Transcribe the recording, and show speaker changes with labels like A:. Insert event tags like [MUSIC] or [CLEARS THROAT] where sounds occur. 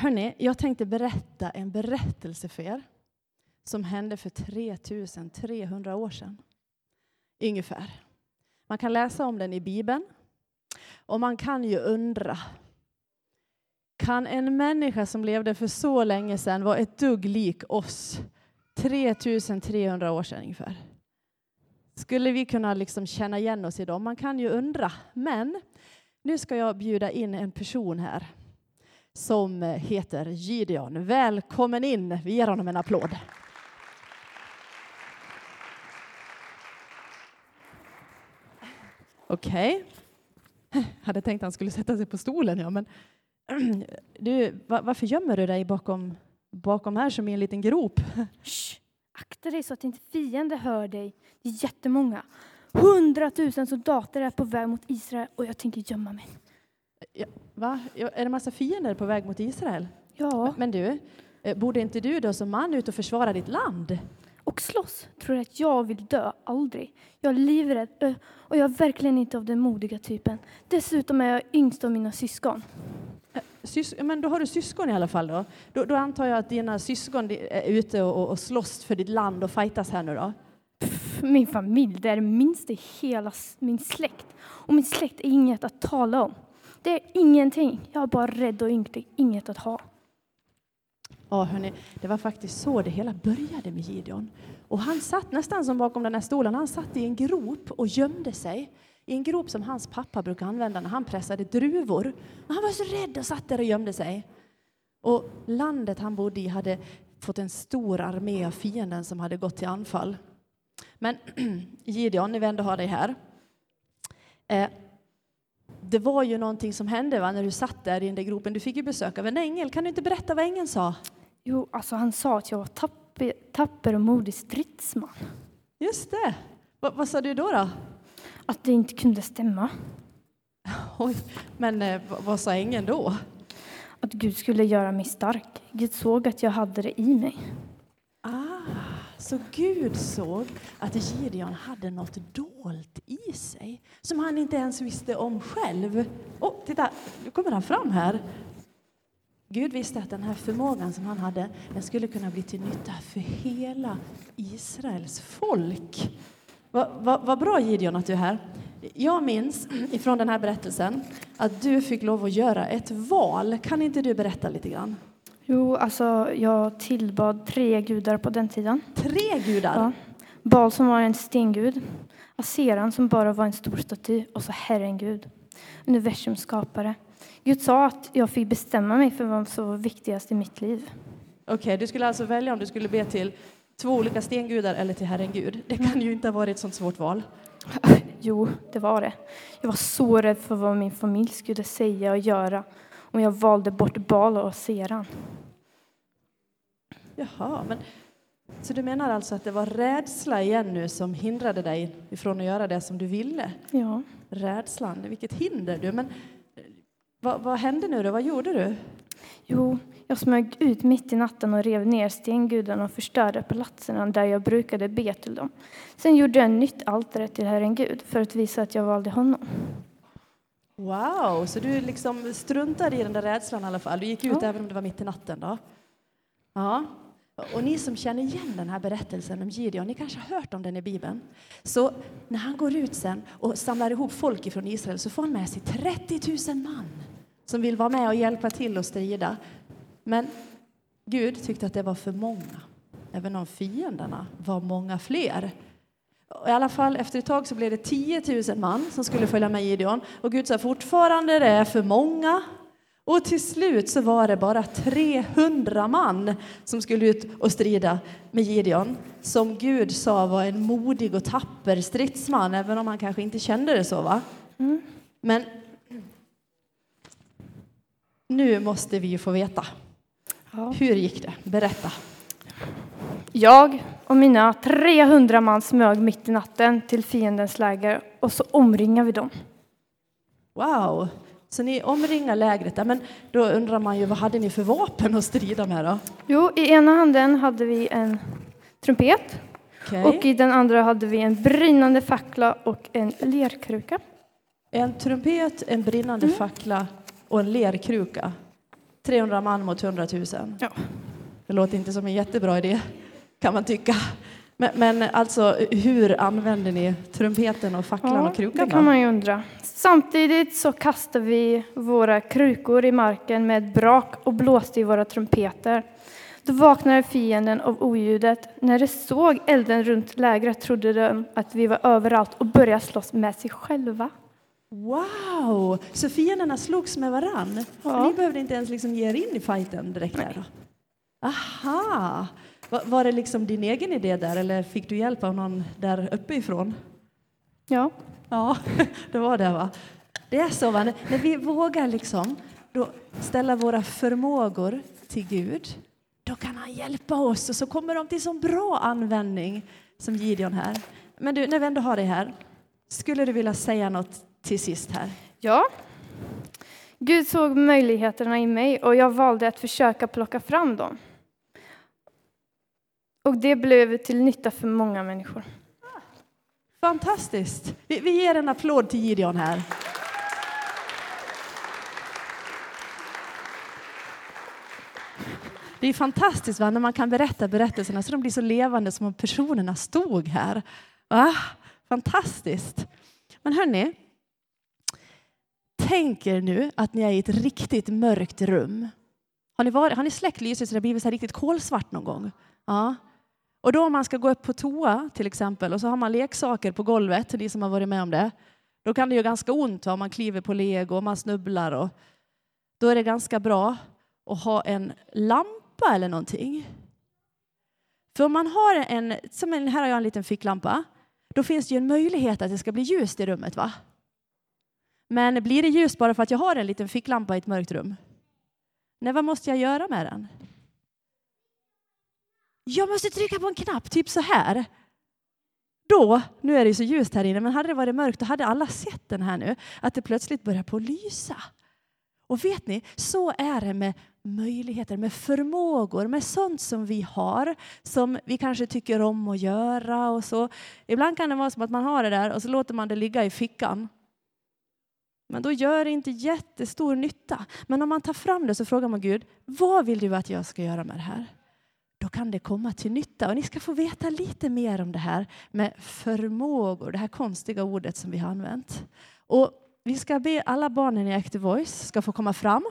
A: Hörni, jag tänkte berätta en berättelse för er som hände för 3300 år sedan. Ungefär. Man kan läsa om den i Bibeln. Och man kan ju undra. Kan en människa som levde för så länge sedan vara ett dugg lik oss 3300 år sedan ungefär? Skulle vi kunna liksom känna igen oss i dem? Man kan ju undra. Men nu ska jag bjuda in en person här som heter Gideon. Välkommen in! Vi ger honom en applåd. Okej. Okay. Hade tänkt att han skulle sätta sig på stolen, ja, men [CLEARS THROAT] du, varför gömmer du dig bakom, bakom här som i en liten grop? [LAUGHS]
B: Shh, akta dig så att inte fienden hör dig. Det är jättemånga. Hundratusen soldater är på väg mot Israel och jag tänker gömma mig.
A: Ja, va? Är det massa fiender på väg mot Israel?
B: Ja.
A: Men du, eh, borde inte du då som man ut och försvara ditt land?
B: Och slåss? Tror du att jag vill dö? Aldrig. Jag är livrädd och jag är verkligen inte av den modiga typen. Dessutom är jag yngst av mina syskon.
A: Eh, sys men då har du syskon i alla fall då? Då, då antar jag att dina syskon är ute och, och slåss för ditt land och fightas här nu då?
B: Pff, min familj, det är det minsta i hela min släkt. Och min släkt är inget att tala om. Det är ingenting. Jag är bara rädd och ynklig, inget att ha.
A: Ja, hörni, det var faktiskt så det hela började med Gideon. Och han satt nästan som bakom den här stolen. Han satt i en grop och gömde sig. I en grop som hans pappa brukade använda när han pressade druvor. Och han var så rädd och satt där och gömde sig. Och landet han bodde i hade fått en stor armé av fienden som hade gått till anfall. Men [CLEARS THROAT] Gideon, ni vill ändå ha dig här. Eh, det var ju någonting som hände va, när du satt där i den där gropen. Du fick ju besök av en ängel. Kan du inte berätta vad ängeln sa?
B: Jo, alltså han sa att jag var tapper, tapper och modig stridsman.
A: Just det. Va, vad sa du då, då?
B: Att det inte kunde stämma. [LAUGHS]
A: Oj, men eh, vad sa ängeln då?
B: Att Gud skulle göra mig stark. Gud såg att jag hade det i mig.
A: Så Gud såg att Gideon hade något dolt i sig som han inte ens visste om själv. Oh, titta, nu kommer han fram här. Gud visste att den här förmågan som han hade den skulle kunna bli till nytta för hela Israels folk. Vad va, va bra Gideon att du är här. Jag minns ifrån den här berättelsen att du fick lov att göra ett val. Kan inte du berätta lite grann?
B: Jo, alltså jag tillbad tre gudar på den tiden.
A: Tre gudar?
B: Ja. Baal som var en stengud, Aseran som bara var en stor staty och så Herren Gud, universums skapare. Gud sa att jag fick bestämma mig för vad som var viktigast i mitt liv.
A: Okej, okay, du skulle alltså välja om du skulle be till två olika stengudar eller till Herren Gud. Det kan ju inte ha varit ett sånt svårt val. [LAUGHS]
B: Jo, det var det. Jag var så rädd för vad min familj skulle säga och göra om jag valde bort Baal och Aseran.
A: Jaha, men så du menar alltså att det var rädsla igen nu som hindrade dig ifrån att göra det som du ville?
B: Ja.
A: Rädslan, vilket hinder du. Men vad, vad hände nu då? Vad gjorde du?
B: Jo, jag smög ut mitt i natten och rev ner stengudarna och förstörde platserna där jag brukade be till dem. Sen gjorde jag en nytt altare till Herren Gud för att visa att jag valde honom.
A: Wow, så du liksom struntade i den där rädslan i alla fall? Du gick ut ja. även om det var mitt i natten? då? Ja. Och ni som känner igen den här berättelsen om Gideon, ni kanske har hört om den i Bibeln. Så när han går ut sen och samlar ihop folk från Israel så får han med sig 30 000 man som vill vara med och hjälpa till att strida. Men Gud tyckte att det var för många, även om fienderna var många fler. I alla fall efter ett tag så blev det 10 000 man som skulle följa med Gideon. Och Gud sa fortfarande det är för många. Och till slut så var det bara 300 man som skulle ut och strida med Gideon, som Gud sa var en modig och tapper stridsman, även om han kanske inte kände det så. va? Mm. Men nu måste vi ju få veta. Ja. Hur gick det? Berätta.
B: Jag och mina 300 man smög mitt i natten till fiendens läger och så omringade vi dem.
A: Wow! Så ni omringar lägret där, men då undrar man ju vad hade ni för vapen att strida med då?
B: Jo, i ena handen hade vi en trumpet okay. och i den andra hade vi en brinnande fackla och en lerkruka.
A: En trumpet, en brinnande mm. fackla och en lerkruka. 300 man mot 100 000.
B: Ja.
A: Det låter inte som en jättebra idé, kan man tycka. Men, men alltså, hur använder ni trumpeten och facklan
B: Ja,
A: och krukan?
B: det kan man ju undra. Samtidigt så kastade vi våra krukor i marken med ett brak och blåste i våra trumpeter. Då vaknade fienden av oljudet. När de såg elden runt lägret trodde de att vi var överallt och började slåss med sig själva.
A: Wow! Så fienderna slogs med varann?
B: Ja.
A: Ni behövde inte ens liksom ge er in i fighten direkt där? Aha! Va- Var det liksom din egen idé där eller fick du hjälp av någon där uppifrån?
B: Ja,
A: Ja, [LAUGHS] det var det va? Det är så va, när vi vågar liksom då ställa våra förmågor till Gud, då kan han hjälpa oss och så kommer de till sån bra användning som Gideon här. Men du, när vi ändå har dig här, skulle du vilja säga något till sist här?
B: Ja. Gud såg möjligheterna i mig och jag valde att försöka plocka fram dem. Och det blev till nytta för många människor.
A: Fantastiskt! Vi, vi ger en applåd till Gideon här. Det är fantastiskt va? när man kan berätta berättelserna så de blir så levande som om personerna stod här. Va? Fantastiskt! Men hörni, tänk er nu att ni är i ett riktigt mörkt rum. Har ni, varit, har ni släckt lyset så det har blivit så här riktigt kolsvart någon gång? Ja. Och då om man ska gå upp på toa till exempel och så har man leksaker på golvet, ni som har varit med om det. Då kan det ju ganska ont om man kliver på lego och man snubblar. Och då är det ganska bra att ha en lampa eller någonting. För om man har en, som en, här har jag en liten ficklampa, då finns det ju en möjlighet att det ska bli ljust i rummet va? Men blir det ljust bara för att jag har en liten ficklampa i ett mörkt rum? Nej, vad måste jag göra med den? Jag måste trycka på en knapp, typ så här. Då, nu är det ju så ljust här inne, men hade det varit mörkt då hade alla sett den här nu, att det plötsligt börjar på att lysa. Och vet ni, så är det med möjligheter, med förmågor, med sånt som vi har, som vi kanske tycker om att göra och så. Ibland kan det vara som att man har det där och så låter man det ligga i fickan. Men då gör det inte jättestor nytta. Men om man tar fram det så frågar man Gud, vad vill du att jag ska göra med det här? Kan det komma till nytta. Och ni ska få veta lite mer om det här med förmågor, det här konstiga ordet som vi har använt. Och vi ska be alla barnen i Active Voice ska få komma fram.